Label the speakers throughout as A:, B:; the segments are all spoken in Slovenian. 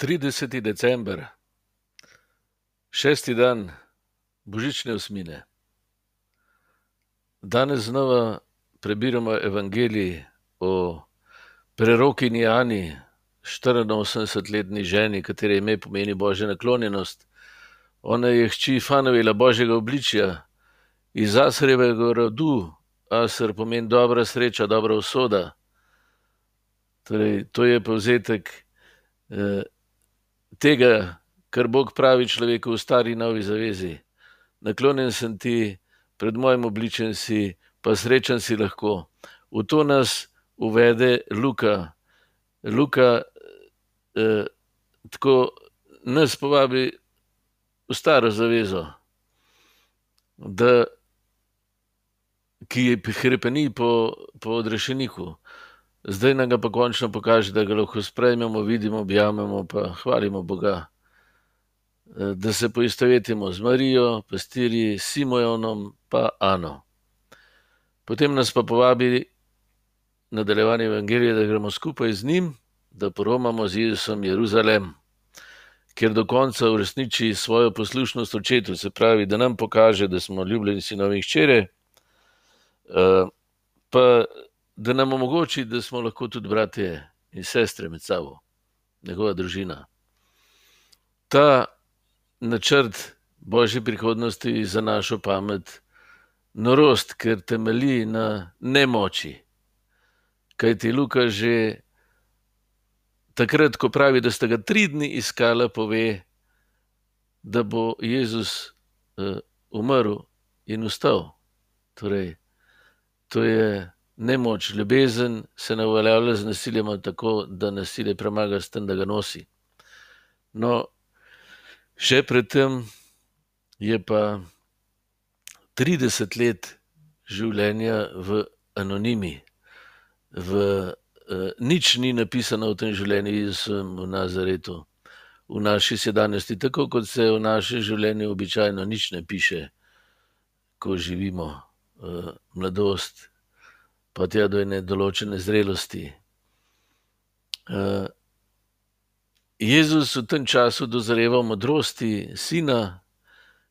A: 30. december, šesti dan božične osmine. Danes znova prebiramo evangelij o prerokinji Ani, 84-letni ženi, katere ime pomeni božja naklonjenost. Ona je hči Fanovela božjega obličja iz Asrjevega rodu. Asr pomeni dobra sreča, dobra usoda. Torej, to je povzetek eh, tega, kar Bog pravi človeku v stari novi zavezi. Naklonjen sem ti, pred mojim obličjem si, pa srečen si lahko. V to nas uvede Luka. Luka eh, tako nas povabi v staro zavezo, da, ki je hrepeni po, po odrešeniku. Zdaj nam ga pa končno pokaže, da ga lahko sprejmemo, vidimo, objamemo, pa hvalimo Boga. Eh, da se poistovetimo z Marijo, pastirji, Simojonom, pa Ano. Potem nas pa povabi nadaljevanje Evangelija, da gremo skupaj z njim, da poromamo z Jezusom Jeruzalem, kjer do konca uresniči svojo poslušnost očetu, se pravi, da nam pokaže, da smo ljubljeni sinovi hčere, eh, pa da nam omogoči, da smo lahko tudi bratje in sestre med sabo, njegova družina. Ta načrt božje prihodnosti za našo pamet, norost, ker temelji na nemoči. Kaj ti Luka že takrat, ko pravi, da sta ga tri dni iskala, pove, da bo Jezus uh, umrl in ustal. Torej, to je nemoč, ljubezen se ne uveljavlja z nasiljem, tako da nasilje premaga s tem, da ga nosi. No, še predtem je pa 30 let življenja v anonimi, v uh, nič ni napisano v tem življenju, jaz sem v Nazaretu, v naši sedanjosti, tako kot se v našem življenju običajno nič ne piše, ko živimo uh, mladosti pa tja do ene določene zrelosti. Uh, Jezus v tem času dozreva v modrosti sina,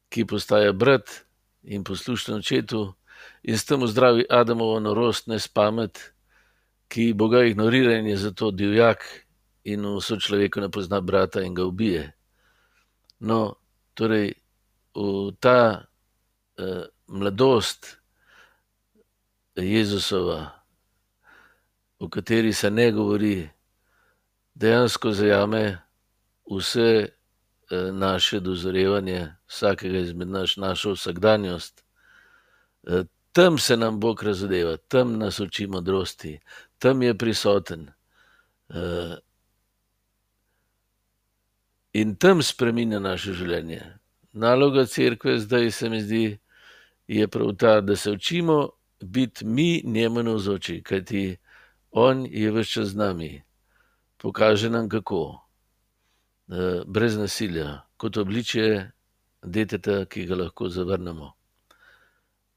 A: ki postaja brat in poslušen očetu, in s tem zdravi Adamovo norost, ne spamet, ki Boga ignorira in je zato divjak in vso človeku ne pozna brata in ga ubije. No, torej, v ta uh, mladost, Jezusova, o kateri se ne govori, dejansko zajame vse eh, naše dozorevanje, vsakega izmed nas, našo vsakdanjost. Eh, tam se nam Bog razodeva, tam nas uči modrosti, tam je prisoten. Eh, in tam spremenja naše življenje. Naloga crkve zdaj se mi zdi, je prav ta, da se učimo biti mi njemu navzoči, kajti on je vse z nami, pokaže nam kako, eh, brez nasilja, kot obličje deteta, ki ga lahko zavrnemo.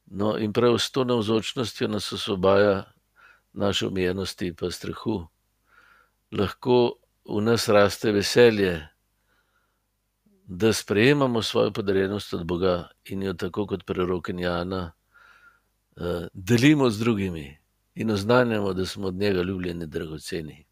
A: No, in prav s to navzočnostjo nas osvobaja naše omejenosti in strahu. Lahko v nas raste veselje, da sprejemamo svojo podarjenost od Boga in jo tako kot preroken Jana. Eh, delimo z drugimi in oznanjamo, da smo od njega ljubljeni, dragoceni.